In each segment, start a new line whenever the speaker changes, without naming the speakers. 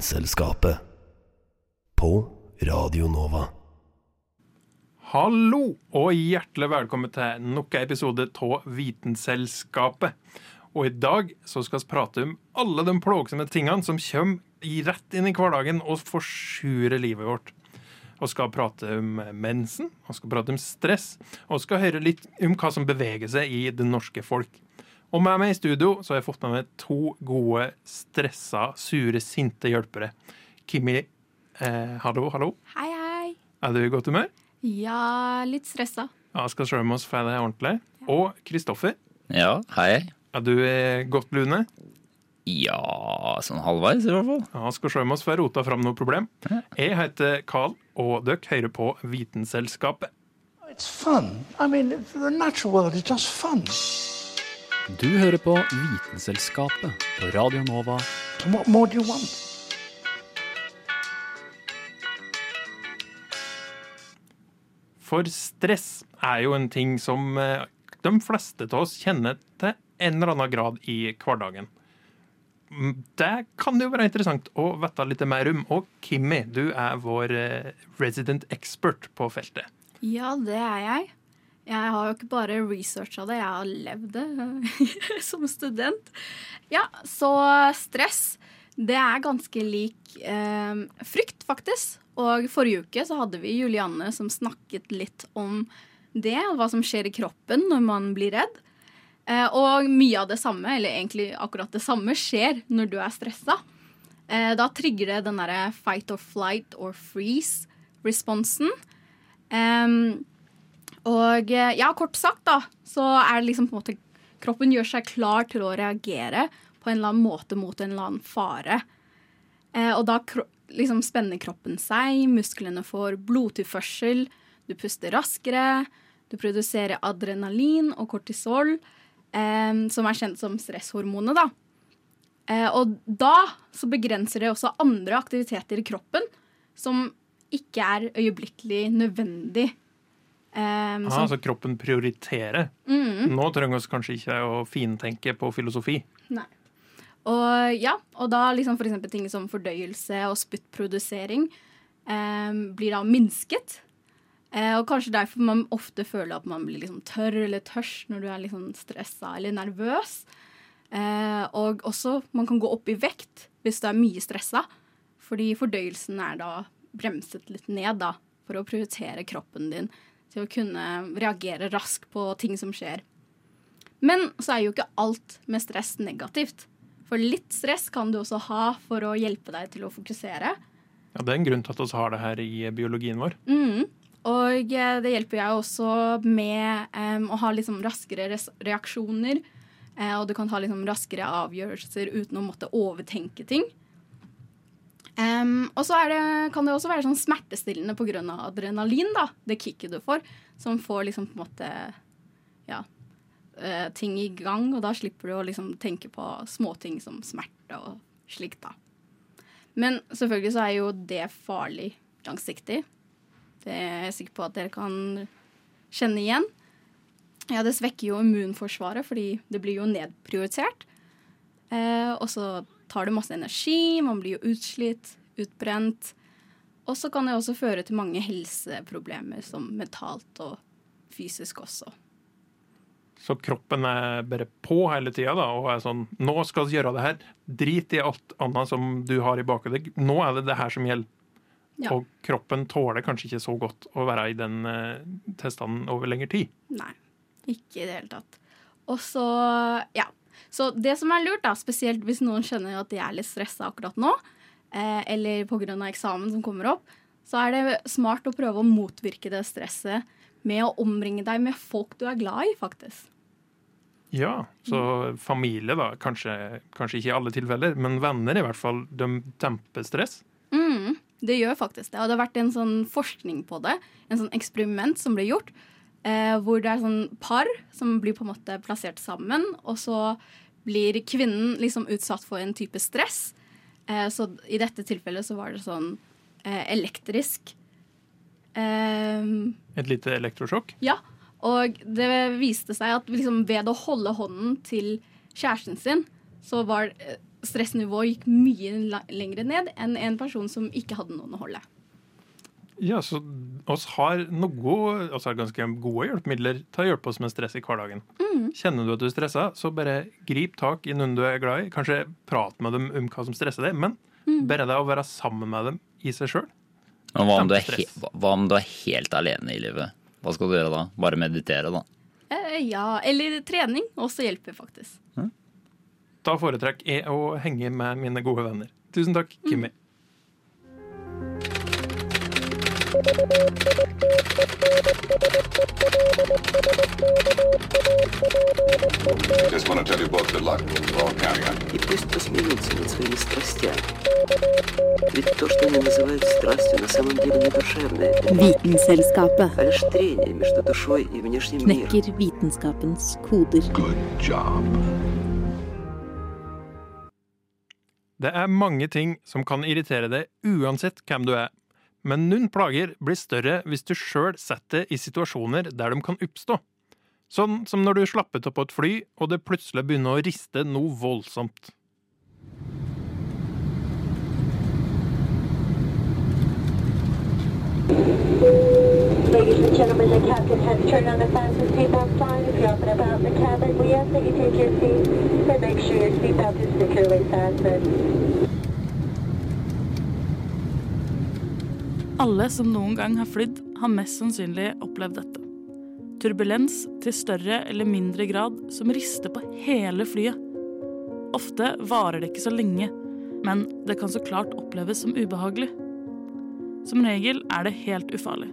Vitenselskapet. På Radio Nova.
Hallo, og hjertelig velkommen til nok en episode av Vitenselskapet. Og i dag så skal vi prate om alle de plågsomme tingene som kommer rett inn i hverdagen og forsurer livet vårt. Og skal prate om mensen, og skal prate om stress, og skal høre litt om hva som beveger seg i det norske folk. Og med meg i studio så har jeg fått med meg to gode, stressa, sure, sinte hjelpere. Kimmi, eh, hallo, hallo.
Hei, hei.
Er du i godt humør?
Ja, litt stressa.
Ja, skal se om oss få deg ordentlig. Og Kristoffer,
Ja, hei.
er du i godt lune?
Ja, sånn halvveis i hvert fall.
Ja, skal se om oss få rota fram noe problem. Jeg heter Carl, og dere hører på Vitenselskapet.
It's fun. I mean, the natural world is just fun.
Du hører på Vitenselskapet på Radio Nova.
What more do you want?
For stress er jo en ting som eh, de fleste av oss kjenner til en eller annen grad i hverdagen. Mm, Det kan jo være interessant å vite litt mer om. Og Kimmi, du er vår eh, resident expert på feltet.
Ja, det er jeg. Jeg har jo ikke bare researcha det, jeg har levd det som student. Ja, så stress, det er ganske lik eh, frykt, faktisk. Og forrige uke så hadde vi Julianne som snakket litt om det, og hva som skjer i kroppen når man blir redd. Eh, og mye av det samme, eller egentlig akkurat det samme, skjer når du er stressa. Eh, da trigger det den derre fight or flight or freeze-responsen. Em, og eh, ja, kort sagt, da, så er det liksom på en måte Kroppen gjør seg klar til å reagere på en eller annen måte mot en eller annen fare. Eh, og da liksom spenner kroppen seg, musklene får blodtilførsel, du puster raskere, du produserer adrenalin og kortisol, eh, som er kjent som stresshormonet, da. Eh, og da så begrenser det også andre aktiviteter i kroppen som ikke er øyeblikkelig nødvendig. Eh, Aha,
så kroppen prioriterer. Nå trenger vi kanskje ikke å fintenke på filosofi.
nei. Og ja, og da liksom eksempel ting som fordøyelse og spyttprodusering um, blir da minsket. Uh, og kanskje derfor man ofte føler at man blir liksom tørr eller tørst når du er liksom stressa eller nervøs. Uh, og også man kan gå opp i vekt hvis du er mye stressa, fordi fordøyelsen er da bremset litt ned da, for å prioritere kroppen din til å kunne reagere raskt på ting som skjer. Men så er jo ikke alt med stress negativt. For litt stress kan du også ha for å hjelpe deg til å fokusere.
Ja, Det er en grunn til at vi har det her i biologien vår.
Mm. Og eh, det hjelper jeg også med um, å ha liksom raskere reaksjoner. Eh, og du kan ta liksom raskere avgjørelser uten å måtte overtenke ting. Em, og så kan det også være sånn smertestillende pga. adrenalin, da, det kicket du får, som får liksom på en måte ja, eh, ting i gang, og da slipper du å liksom tenke på småting som smerte og slikt, da. Men selvfølgelig så er jo det farlig langsiktig. Det er jeg sikker på at dere kan kjenne igjen. Ja, det svekker jo immunforsvaret, fordi det blir jo nedprioritert. Eh, og så tar det masse energi, man blir jo utslitt, utbrent. Og så kan det også føre til mange helseproblemer, som mentalt og fysisk også.
Så kroppen er bare på hele tida da, og er sånn Nå skal vi gjøre det her. Drit i alt annet som du har i bakhodet. Nå er det det her som gjelder.
Ja.
Og kroppen tåler kanskje ikke så godt å være i den eh, tilstanden over lengre tid.
Nei, ikke i det hele tatt. Og så, ja. Så det som er lurt, da, spesielt hvis noen kjenner at de er litt stressa akkurat nå, eh, eller pga. eksamen som kommer opp, så er det smart å prøve å motvirke det stresset med å omringe deg med folk du er glad i, faktisk.
Ja, så familie, da. Kanskje, kanskje ikke i alle tilfeller, men venner i hvert fall. De demper stress.
Mm, det gjør faktisk det. Og det har vært en sånn forskning på det. En sånn eksperiment som ble gjort. Eh, hvor det er sånn par som blir på en måte plassert sammen. Og så blir kvinnen liksom utsatt for en type stress. Eh, så i dette tilfellet så var det sånn eh, elektrisk. Eh,
Et lite elektrosjokk.
ja, og det viste seg at liksom ved å holde hånden til kjæresten sin, så var eh, stressnivået gikk mye lengre ned enn en person som ikke hadde noen å holde.
Ja, så oss har noe, oss har ganske gode hjelpemidler til å hjelpe oss med stress i hverdagen. Kjenner du at du er stressa, så bare grip tak i noen du er glad i. Kanskje prat med dem om hva som stresser deg, men bare det å være sammen med dem i seg sjøl.
Men hva om, du er he hva- om du er helt alene i livet? Hva skal du gjøre da? Bare meditere, da?
Eh, ja, eller trening også hjelper faktisk.
Da foretrekker jeg å henge med mine gode venner. Tusen takk, Kimmi.
Just want to tell you both good luck. We're all counting on you.
И пусть посмеются над своими страстями. Ведь то, что они называют страстью, на самом деле не душевное,
Vitenselskapet
а лишь трение между душой и внешним миром.
knekker vitenskapens koder.
Good job.
Det er mange ting som kan irritere deg uansett hvem du er. Men noen plager blir større hvis du sjøl setter det i situasjoner der de kan oppstå. Sånn som når du slapper av på et fly, og det plutselig begynner å riste noe voldsomt.
Sure.
Alle som noen gang har flydd, har mest sannsynlig opplevd dette. Turbulens til større eller mindre grad som rister på hele flyet. Ofte varer det ikke så lenge, men det kan så klart oppleves som ubehagelig. Som regel er det helt ufarlig.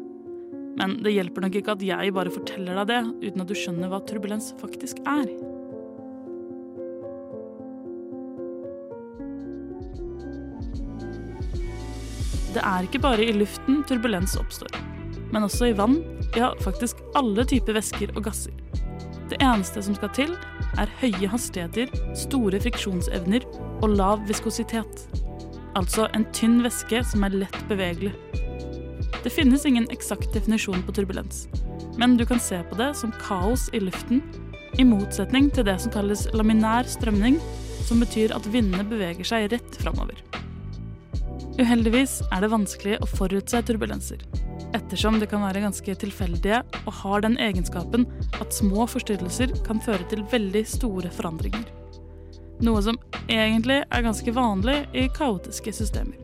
Men det hjelper nok ikke at jeg bare forteller deg det, uten at du skjønner hva turbulens faktisk er. Det er ikke bare i luften turbulens oppstår, men også i vann, ja, faktisk alle typer væsker og gasser. Det eneste som skal til, er høye hastigheter, store friksjonsevner og lav viskositet. Altså en tynn væske som er lett bevegelig. Det finnes ingen eksakt definisjon på turbulens, men du kan se på det som kaos i luften, i motsetning til det som kalles laminær strømning, som betyr at vindene beveger seg rett framover. Uheldigvis er det vanskelig å forutse turbulenser, ettersom det kan være ganske tilfeldige og har den egenskapen at små forstyrrelser kan føre til veldig store forandringer. Noe som egentlig er ganske vanlig i kaotiske systemer.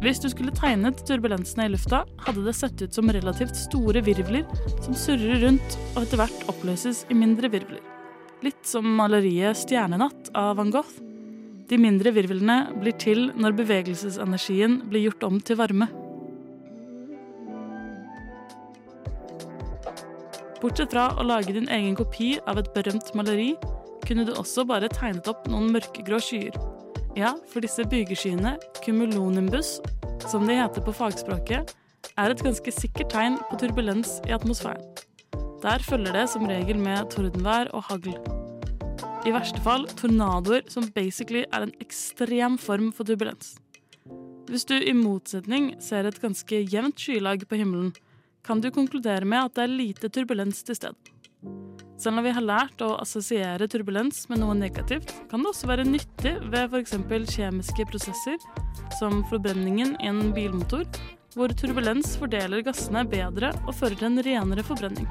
Hvis du skulle tegnet turbulensene i lufta, hadde det sett ut som relativt store virvler som surrer rundt og etter hvert oppløses i mindre virvler. Litt som maleriet 'Stjernenatt' av van Gogh. De mindre virvlene blir til når bevegelsesenergien blir gjort om til varme. Bortsett fra å lage din egen kopi av et berømt maleri, kunne du også bare tegnet opp noen mørkegrå skyer. Ja, for disse bygeskyene, cumulonimbus, som de heter på fagspråket, er et ganske sikkert tegn på turbulens i atmosfæren. Der følger det som regel med tordenvær og hagl. I verste fall tornadoer, som basically er en ekstrem form for turbulens. Hvis du i motsetning ser et ganske jevnt skylag på himmelen, kan du konkludere med at det er lite turbulens til stede. Selv om vi har lært å assosiere turbulens med noe negativt, kan det også være nyttig ved f.eks. kjemiske prosesser, som forbrenningen i en bilmotor, hvor turbulens fordeler gassene bedre og fører til en renere forbrenning.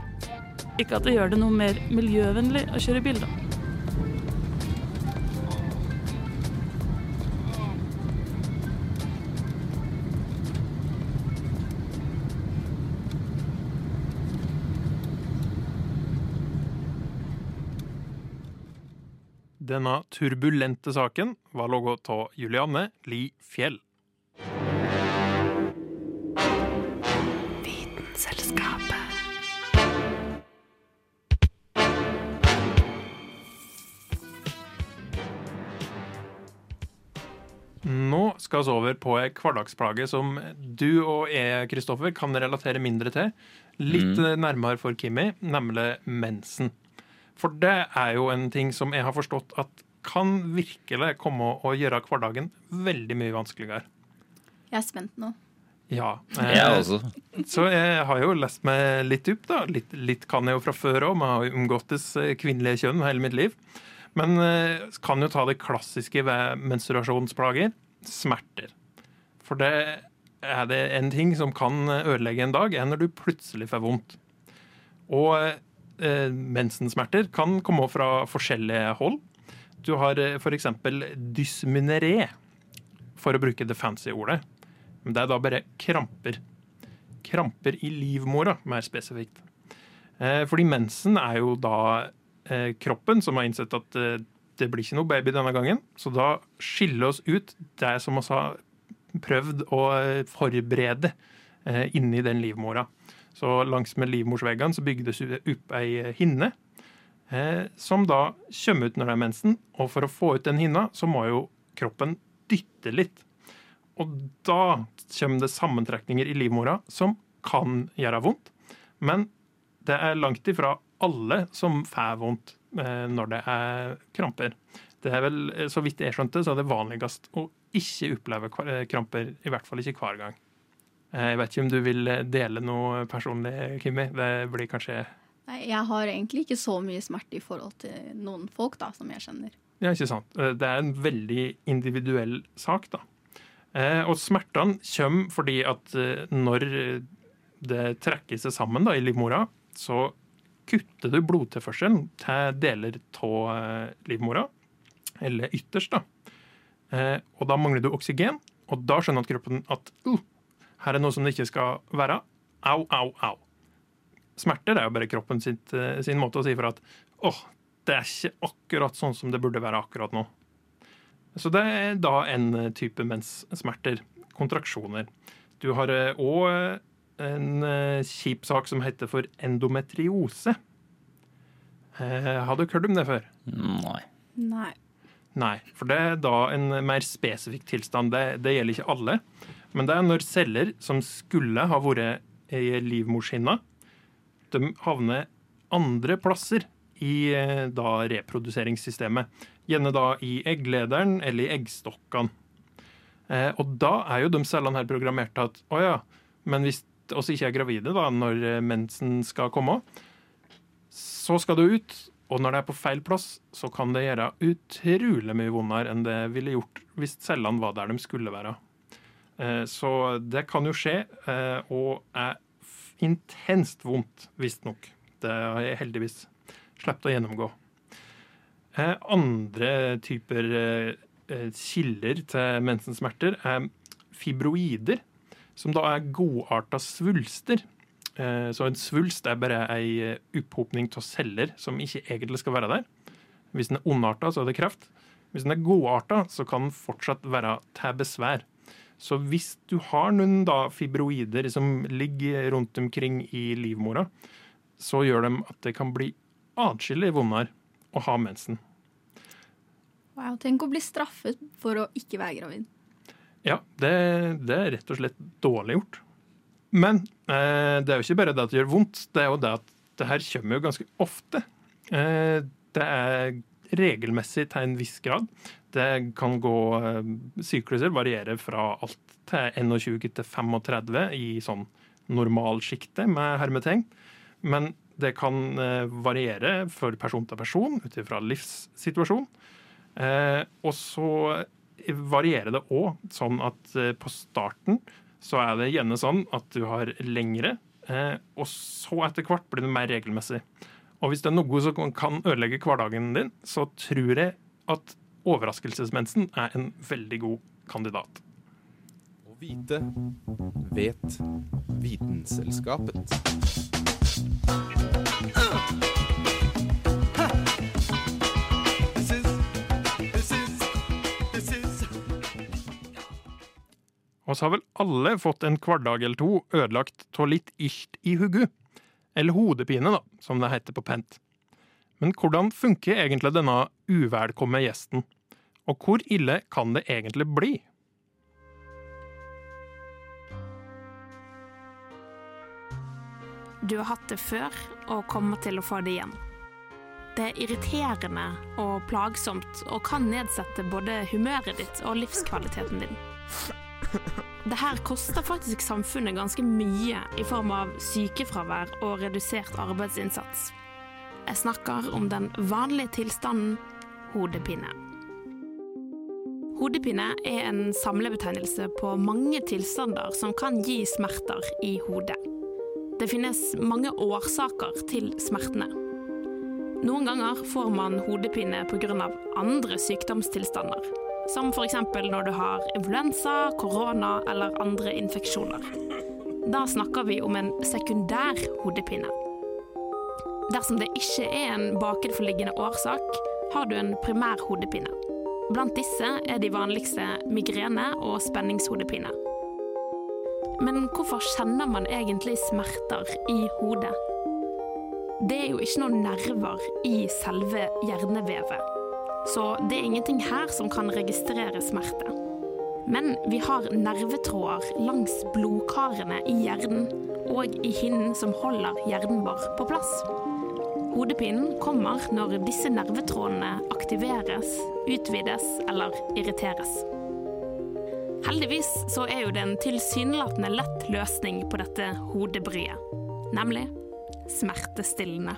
Ikke at det gjør det noe mer miljøvennlig å kjøre bil, da.
denne turbulente saken var laga av Julianne Li Fjell. Nå skal vi over på ei hverdagsplage som du og jeg, Kristoffer, kan relatere mindre til. Litt
mm.
nærmere for Kimmy, nemlig mensen. For det er jo en ting som jeg har forstått at kan virkelig komme å gjøre hverdagen veldig mye vanskeligere.
Jeg er spent nå.
Ja.
Jeg også.
Så jeg har jo lest meg litt opp, da. Litt, litt kan jeg jo fra før òg. Man har jo omgåttes eh, kvinnelige kjønn hele mitt liv. Men eh, kan jo ta det klassiske ved menstruasjonsplager smerter. For det er det en ting som kan ødelegge en dag, er når du plutselig får vondt. Og eh, mensensmerter kan komme fra forskjellige hold. Du har eh, f.eks. dysmineré, for å bruke det fancy ordet. Men det er da bare kramper. Kramper i livmora, mer spesifikt. Eh, fordi mensen er jo da eh, kroppen som har innsett at eh, det blir ikke noe baby denne gangen. Så da skiller oss ut det som vi har prøvd å eh, forberede eh, inni den livmora. Så langs med livmorsveggene så bygdes det opp ei hinne eh, som da kommer ut når det er mensen. Og for å få ut den hinna, så må jo kroppen dytte litt. Og da kommer det sammentrekninger i livmora som kan gjøre vondt. Men det er langt ifra alle som får vondt eh, når det er kramper. Det er vel, eh, Så vidt jeg skjønte, så er det vanligst å ikke oppleve eh, kramper, i hvert fall ikke hver gang. Eh, Jeg vet ikke om du vil eh, dele noe personlig, Kimmi? Det blir kanskje
Nei, jeg har egentlig ikke så mye smerte i forhold til noen folk da, som jeg kjenner.
Ja, ikke sant. Eh, Det er en veldig individuell sak, da. Og smertene kommer fordi at når det trekker seg sammen da, i livmora, så kutter du blodtilførselen til deler av livmora, eller ytterst, da. Og da mangler du oksygen, og da skjønner at kroppen at uh, her er noe som det ikke skal være. Au, au, au. Smerter er jo bare kroppen sitt, eh, sin måte å si for at åh, det er ikke akkurat sånn som det burde være akkurat nå. Så det er da en eh, type menssmerter. Kontraksjoner. Du har òg en eh, kjip sak som heter for endometriose. Eh, Har du hørt om det før?
Nei.
Nei.
Nei, for det er da en mer spesifikk tilstand. Det, det gjelder ikke alle. Men det er når celler som skulle ha vært i livmorshinna, de havner andre plasser i eh, da reproduseringssystemet. Gjerne da i egglederen eller i eggstokkene. Eh, og da er jo de cellene her programmert til at å ja, men hvis oss ikke er gravide da, når eh, mensen skal komme, så skal du ut. Og når det er på feil plass, så kan det gjøre utrolig mye vondere enn det ville gjort hvis cellene var der de skulle være. Eh, Så det kan jo skje, eh, og er intenst vondt, visstnok. Det har jeg heldigvis sluppet å gjennomgå. Eh, Andre typer kilder til mensensmerter er fibroider, som da er godarta svulster. Så en svulst er bare ei opphopning av celler som ikke egentlig skal være der. Hvis den er ondarta, så er det kreft. Hvis den er godarta, så kan den fortsatt være til besvær. Så hvis du har noen da fibroider som ligger rundt omkring i livmora, så gjør de at det kan bli atskillig vondere å ha mensen.
Wow, tenk å bli straffet for å ikke være gravid.
Ja, det, det er rett og slett dårlig gjort. Men eh, det er jo ikke bare det at det gjør vondt, det er jo det at det her kommer jo ganske ofte. Eh, det er regelmessig til en viss grad. Det kan gå eh, Sykluser varierer fra alt til 21 til 35 i sånn normalsjiktet med hermetegn. Men det kan eh, variere for person til person ut ifra livssituasjon. Eh, og så varierer det òg sånn at på starten så er det gjerne sånn at du har lengre, og så etter hvert blir det mer regelmessig. Og hvis det er noe som kan ødelegge hverdagen din, så tror jeg at overraskelsesmensen er en veldig god kandidat.
Å vite vet Vitenselskapet.
Og så har vel alle fått en hverdag eller to ødelagt av litt ilt i hodet. Eller hodepine, da, som det heter på pent. Men hvordan funker egentlig denne uvelkomme gjesten? Og hvor ille kan det egentlig bli?
Du har hatt det før og kommer til å få det igjen. Det er irriterende og plagsomt og kan nedsette både humøret ditt og livskvaliteten din. Det her koster faktisk samfunnet ganske mye i form av sykefravær og redusert arbeidsinnsats. Jeg snakker om den vanlige tilstanden hodepine. Hodepine er en samlebetegnelse på mange tilstander som kan gi smerter i hodet. Det finnes mange årsaker til smertene. Noen ganger får man hodepine pga. andre sykdomstilstander, som f.eks. når du har influensa, korona eller andre infeksjoner. Da snakker vi om en sekundær hodepine. Dersom det ikke er en bakenforliggende årsak, har du en primær hodepine. Blant disse er de vanligste migrene og spenningshodepine. Men hvorfor kjenner man egentlig smerter i hodet? Det er jo ikke noen nerver i selve hjernevevet, så det er ingenting her som kan registrere smerte. Men vi har nervetråder langs blodkarene i hjernen og i hinnen som holder hjernen vår på plass. Hodepinen kommer når disse nervetrådene aktiveres, utvides eller irriteres. Heldigvis så er jo det en tilsynelatende lett løsning på dette hodebryet, nemlig smertestillende.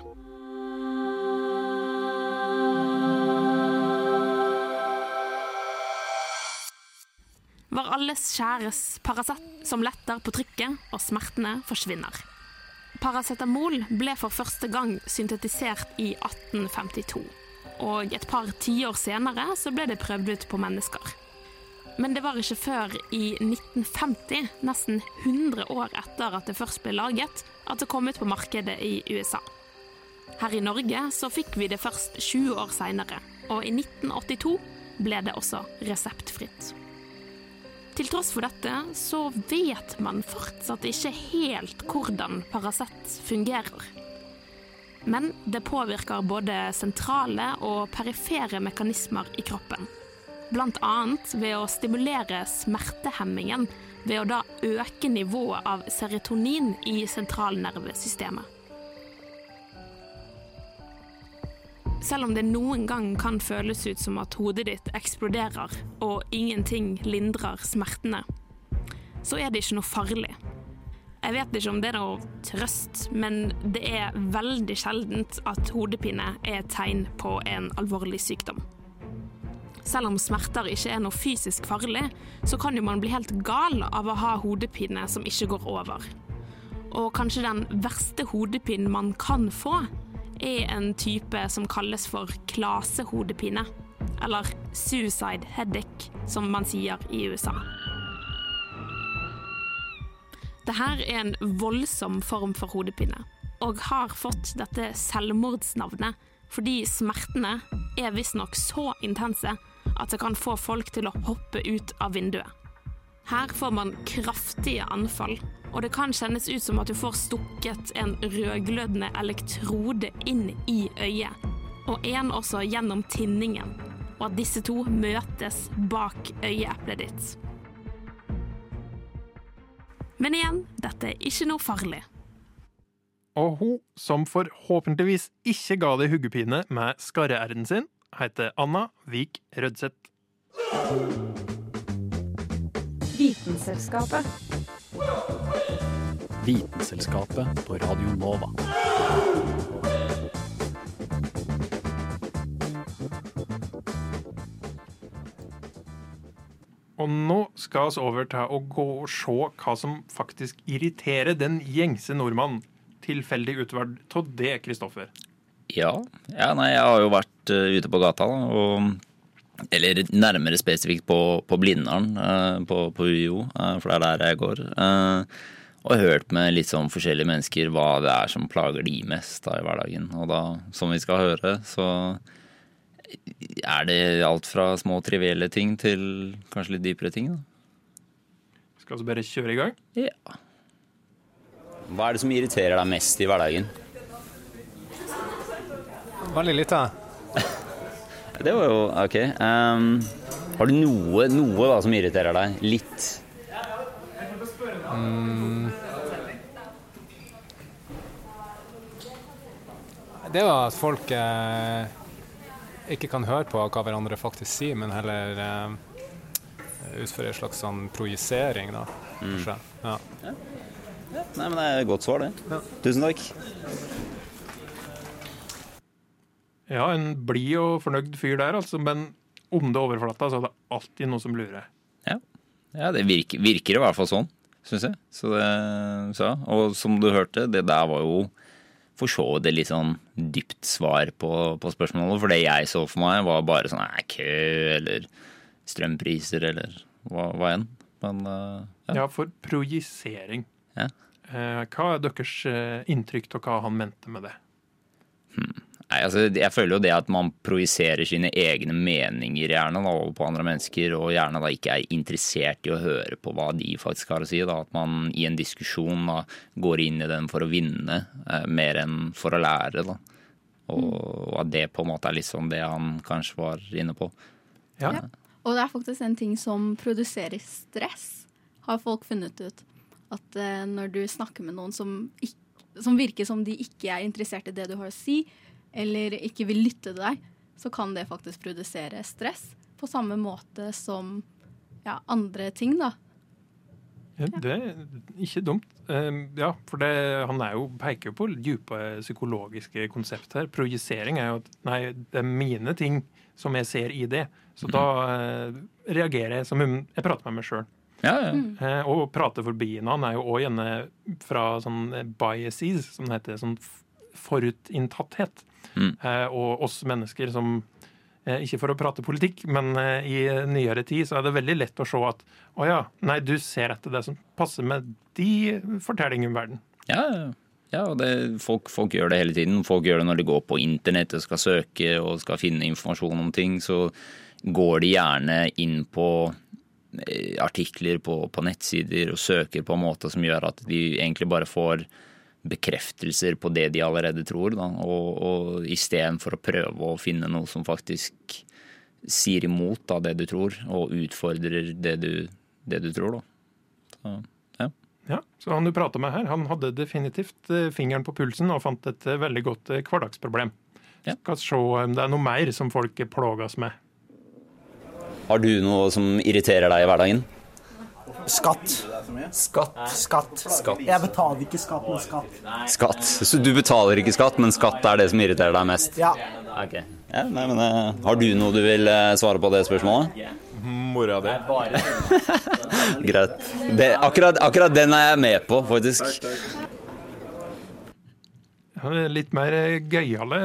Var alles kjæres Paracet som letter på trykket, og smertene forsvinner. Paracetamol ble for første gang syntetisert i 1852. Og et par tiår senere så ble det prøvd ut på mennesker. Men det var ikke før i 1950, nesten 100 år etter at det først ble laget, at det kom ut på markedet i USA. Her i Norge så fikk vi det først 20 år seinere, og i 1982 ble det også reseptfritt. Til tross for dette så vet man fortsatt ikke helt hvordan Paracet fungerer. Men det påvirker både sentrale og perifere mekanismer i kroppen. Annet ved å stimulere smertehemmingen ved å da øke nivået av serotonin i sentralnervesystemet. Selv om det noen gang kan føles ut som at hodet ditt eksploderer og ingenting lindrer smertene, så er det ikke noe farlig. Jeg vet ikke om det er noe trøst, men det er veldig sjeldent at hodepine er et tegn på en alvorlig sykdom. Selv om smerter ikke er noe fysisk farlig, så kan jo man bli helt gal av å ha hodepine som ikke går over. Og kanskje den verste hodepinen man kan få, er en type som kalles for klasehodepine. Eller suicide headache, som man sier i USA. Dette er en voldsom form for hodepine, og har fått dette selvmordsnavnet fordi smertene er visstnok så intense at det kan få folk til å hoppe ut av vinduet. Her får man kraftige anfall, og det kan kjennes ut som at du får stukket en rødglødende elektrode inn i øyet, og en også gjennom tinningen, og at disse to møtes bak øyeeplet ditt. Men igjen, dette er ikke noe farlig.
Og hun som forhåpentligvis ikke ga deg huggepine med skarre-r-en sin, heter Anna Vik Rødseth.
Vitenselskapet.
Vitenselskapet på Radio Nova.
Og nå skal vi over til å gå og se hva som faktisk irriterer den gjengse nordmann. Tilfeldig utvalgt av det, Kristoffer.
Ja. ja, nei, jeg har jo vært uh, ute på gata, da, og Eller nærmere spesifikt på, på Blindern, uh, på, på UiO, uh, for det er der jeg går. og hørt med litt sånn forskjellige mennesker hva det er som plager de mest da, i hverdagen. Og da, som vi skal høre, så er det alt fra små trivielle ting til kanskje litt dypere ting. da.
Skal vi bare kjøre i gang?
Ja. Hva er det som irriterer deg mest i hverdagen?
Veldig lite.
Det var jo OK. Um, har du noe, noe da, som irriterer deg? Litt?
Mm.
det var at folk eh, ikke kan høre på hva hverandre faktisk sier, men heller eh, utføre en slags sånn projisering, da. Kanskje. Ja.
Nei, men det er et godt svar, det. Tusen takk.
Ja, en blid og fornøyd fyr der, altså. Men om det er overflata, så er det alltid noe som lurer.
Ja, ja det virker, virker i hvert fall sånn, syns jeg. Så det, så, og som du hørte, det der var jo for så vidt et litt sånn dypt svar på, på spørsmålet. For det jeg så for meg, var bare sånn nei, kø eller strømpriser eller hva, hva enn. Men eh,
Ja, for projisering.
Ja.
Eh, hva er deres eh, inntrykk av hva han mente med det?
Nei, altså, jeg føler jo det at man projiserer sine egne meninger gjerne da, over på andre mennesker, og gjerne da ikke er interessert i å høre på hva de faktisk har å si. Da. At man i en diskusjon da, går inn i den for å vinne, eh, mer enn for å lære. Da. Og, og at det på en måte er litt sånn det han kanskje var inne på.
Ja.
Og det er faktisk en ting som produserer stress, har folk funnet ut. At eh, når du snakker med noen som, ikke, som virker som de ikke er interessert i det du har å si, eller ikke vil lytte til deg, så kan det faktisk produsere stress. På samme måte som ja, andre ting, da.
Ja, det er ikke dumt. Eh, ja, for det, han er jo, peker jo på dype psykologiske konsept her. Projisering er jo at nei, det er mine ting som jeg ser i det. Så da eh, reagerer jeg som om jeg prater med meg sjøl.
Ja, ja.
Mm. og prate forbi en annen er jo òg gjerne fra sånn biases, som det heter. Sånn forutinntatthet.
Mm.
Eh, og oss mennesker som eh, Ikke for å prate politikk, men eh, i nyere tid så er det veldig lett å se at å ja, nei, du ser etter det som passer med de fortellingene om verden.
Ja, ja. og det, folk, folk gjør det hele tiden. Folk gjør det når de går på internett og skal søke og skal finne informasjon om ting. Så går de gjerne inn på artikler på, på nettsider og søker på en måte som gjør at de egentlig bare får bekreftelser på det de allerede tror. Da. Og, og istedenfor å prøve å finne noe som faktisk sier imot da, det du tror, og utfordrer det du, det du tror. Da. Så, ja.
Ja, så Han du prata med her, han hadde definitivt eh, fingeren på pulsen og fant et eh, veldig godt hverdagsproblem. hverdagsproblem. Skal se om det er noe mer som folk plages med.
Har du noe som irriterer deg i hverdagen?
Skatt.
Skatt.
Skatt.
Skatt.
Jeg betaler ikke skatt, men skatt.
Skatt. Så du betaler ikke skatt, men skatt er det som irriterer deg mest?
Ja.
Ok. Ja, nei, men, eh, har du noe du vil eh, svare på det spørsmålet?
Mora di.
Greit. Det, akkurat, akkurat den er jeg med på, faktisk.
Litt mer gøyale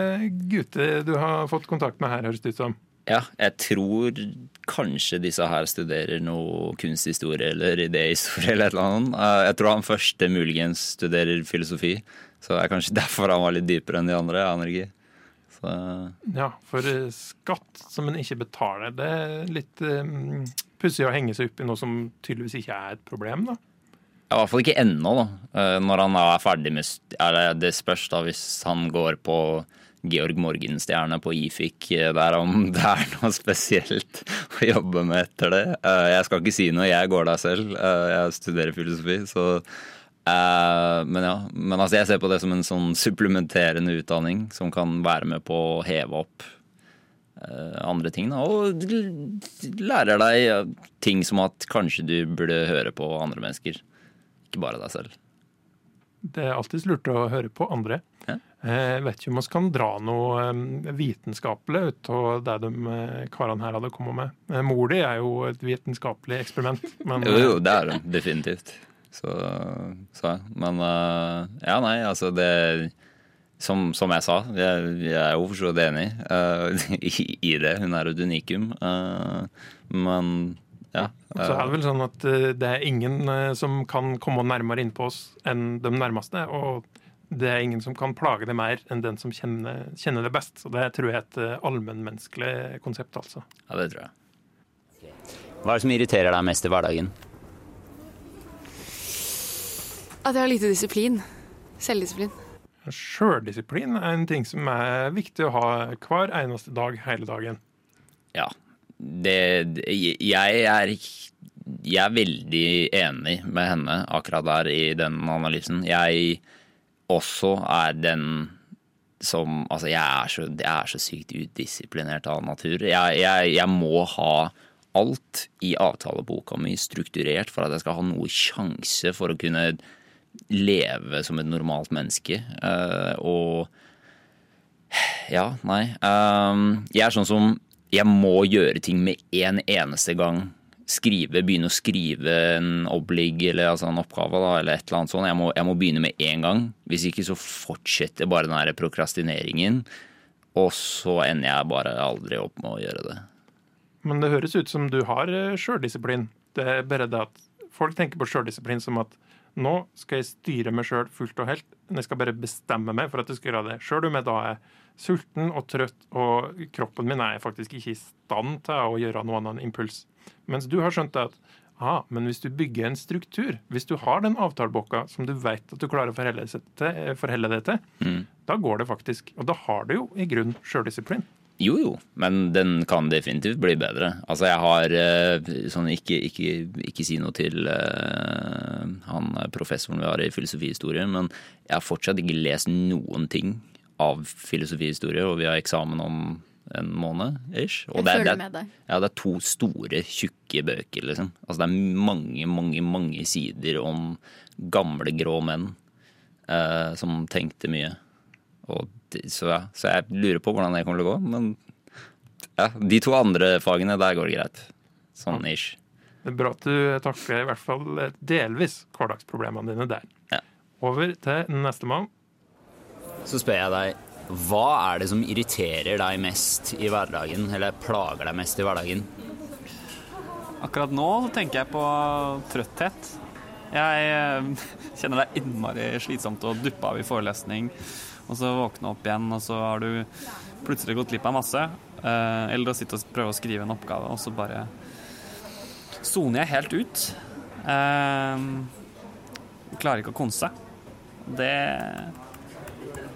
gutter du har fått kontakt med her, høres det ut som.
Ja, jeg tror kanskje disse her studerer noe kunsthistorie eller idéhistorie eller et eller annet. Eh, Jeg tror han første muligens studerer filosofi, så det er kanskje derfor han var litt dypere enn de andre. Jeg aner ikke. Så,
Ja, for eh, skatt som en ikke betaler, det er litt um, pussig å henge seg opp i noe som tydeligvis ikke er et problem, da.
Ja, I hvert fall ikke ennå, da. Eh, Når han er ferdig med eller Det spørs da hvis han går på Georg Morgenstjerne på IFIK eh, der om det er noe spesielt å jobbe med etter det. Eh, Jeg skal ikke si noe, jeg går der selv. Eh, Jeg studerer filosofi, så Men ja. Men altså, jeg ser på det som en sånn supplementerende utdanning som kan være med på å heve opp andre ting. Da, og lærer deg ting som at kanskje du burde høre på andre mennesker. Ikke bare deg selv.
Det er alltid lurt å høre på andre. Jeg vet ikke om vi kan dra noe eh, vitenskapelig ut av det de eh, karene her hadde kommet med. Eh, Mor di er jo et vitenskapelig eksperiment. Men,
Jo, jo, det er det definitivt. Så, så jeg. Men eh, ja, nei, altså det som, som jeg sa, jeg, jeg er jo for så vidt enig uh, i, i det. Hun er et unikum. Uh, men ja.
Så er det vel sånn at eh, det er ingen eh, som kan komme nærmere innpå oss enn de nærmeste. Og det er ingen som kan plage det mer enn den som kjenner, kjenner det best. Så det tror jeg er et eh, allmennmenneskelig konsept, altså.
ja, det tror jeg. Hva er det som irriterer deg mest i hverdagen?
At jeg har lite disiplin. Selvdisiplin.
Sjøldisiplin er en ting som er viktig å ha hver eneste dag hele dagen.
Ja. Det, jeg, er, jeg er veldig enig med henne akkurat der i den analysen. Jeg også er den som Altså, jeg er så, jeg er så sykt udisiplinert av natur. Jeg, jeg, jeg må ha alt i avtaleboka mi strukturert for at jeg skal ha noe sjanse for å kunne leve som et normalt menneske. Eh, og ja, nei. Um, jeg er sånn som Jeg må gjøre ting med en eneste gang. Skrive, Begynne å skrive en oblig eller altså en oppgave da, eller et eller annet sånt. Jeg må, jeg må begynne med en gang. Hvis ikke så fortsetter bare den der prokrastineringen. Og så ender jeg bare aldri opp med å gjøre det.
Men det høres ut som du har eh, sjøldisiplin. Det er bare det at folk tenker på sjøldisiplin som at nå skal jeg styre meg sjøl fullt og helt. Men jeg skal bare bestemme meg for at jeg skal gjøre det. Sjøl om jeg da er sulten og trøtt, og kroppen min er faktisk ikke i stand til å gjøre noe annet enn impuls. Mens du har skjønt det at aha, men hvis du bygger en struktur, hvis du har den avtalebokka som du vet at du klarer å forholde, seg til, forholde deg til,
Mm.
da går det faktisk. Og da har du jo i grunn sjøldisiplin.
Jo, jo, men den kan definitivt bli bedre. Altså, jeg har eh, sånn Ikke, ikke, ikke si noe til uh, han professoren vi har i filosofihistorie, men jeg har fortsatt ikke lest noen ting av filosofihistorie, og vi har eksamen om en måned ish. Og
Jeg
det
føler
det
med deg.
Ja, det er to store, tjukke bøker, liksom. Altså, det er mange, mange, mange sider om gamle, grå menn eh, som tenkte mye. Og det, så, ja, så jeg lurer på hvordan det kommer til å gå. Men ja, de to andre fagene, der går det greit. Sånn ish.
Det er bra at du takler i hvert fall eh, delvis hverdagsproblemene dine der. Over til nestemann.
Så spør jeg deg, hva er det som irriterer deg mest i hverdagen, eller plager deg mest i hverdagen?
Akkurat nå tenker jeg på trøtthet. Jeg eh, kjenner det er innmari slitsomt å duppe av i forelesning, og så våkne opp igjen, og så har du plutselig gått glipp av masse. Eh, Eller å sitte og prøve å skrive en oppgave, og så bare soner jeg helt ut. Jeg Klarer ikke å konse. Det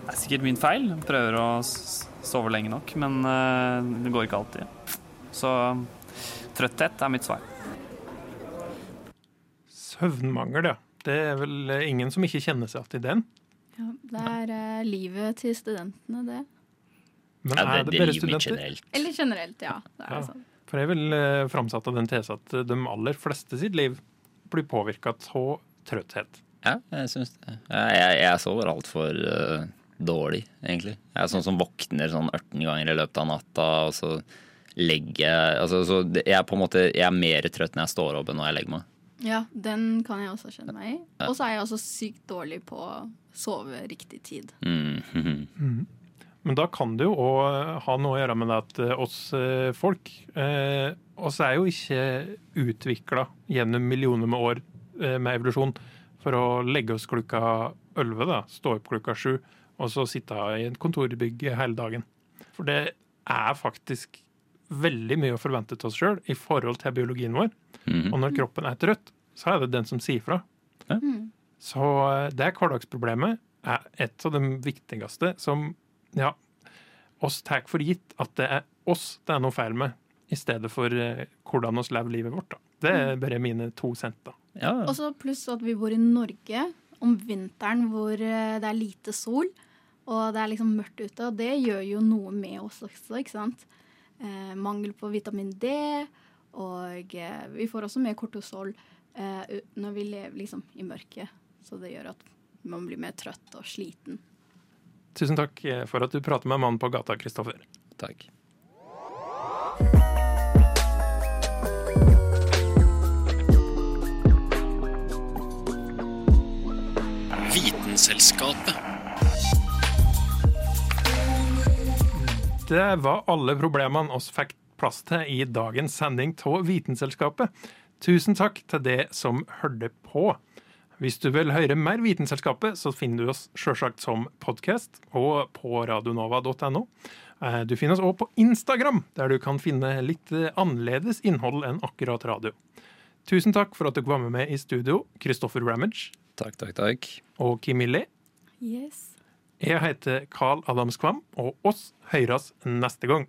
er sikkert min feil. Prøver å sove lenge nok, men eh, det går ikke alltid. Så trøtthet er mitt svar.
Søvnmangel, ja. Det er vel eh, ingen som ikke kjenner seg igjen i den.
Ja, det er uh, livet til studentene, det.
Men
Ja, det-
er
det
det bare studenter?
generelt.
Eller generelt, ja. Det er
Ja.
sånn.
For jeg vil uh, framsatt av den tese at de aller fleste sitt liv blir påvirka av trøtthet.
Ja, jeg syns det. Jeg, jeg, jeg sover altfor uh, dårlig, egentlig. Jeg er sånn som våkner sånn 18 ganger i løpet av natta, og så legger jeg altså, så jeg, er på en måte, jeg er mer trøtt når jeg står opp enn når jeg legger meg.
Ja, den kan jeg også kjenne meg i. Og så er jeg også sykt dårlig på å sove riktig tid.
Mm.
mm. Men da kan det jo òg ha noe å gjøre med det at eh, oss eh, folk eh, oss er jo ikke utvikla gjennom millioner med år eh, med evolusjon for å legge oss klokka 11, stå opp klokka 7, og så sitte i et kontorbygg hele dagen. For det er faktisk veldig mye å forvente til oss sjøl i forhold til biologien vår.
Mm.
Og når kroppen er trøtt, så er det den som sier fra. Så eh, det er hverdagsproblemet er et av de viktigste som ja, oss tar for gitt at det er oss det er noe feil med, i stedet for eh, hvordan oss lever livet vårt. da. Det er bare mine to senter. Ja.
Og så pluss at vi bor i Norge om vinteren hvor eh, det er lite sol, og det er liksom mørkt ute. Og det gjør jo noe med oss også, ikke sant. Eh, mangel på vitamin D, og eh, vi får også mer kortisol eh, når vi lever liksom i mørket. Så det gjør at man blir mer trøtt og sliten.
Tusen takk eh, for at du prater med mannen på gata, Kristoffer.
Takk.
Vitenselskapet.
Det var alle problemene oss fikk plass til i dagens sending av Vitenselskapet. Tusen takk til det som hørte på. Hvis du vil høre mer Vitenselskapet, så finner du oss selvsagt som podkast og på radionova.no. Eh, Du finner oss òg på Instagram, der du kan finne litt eh, annerledes innhold enn akkurat radio. Tusen takk for at dere var med meg i studio, Kristoffer Ramage.
Takk, takk, takk.
Og Kim Millie.
Yes.
Jeg heter Carl Adams Kvam, og oss høres neste gang.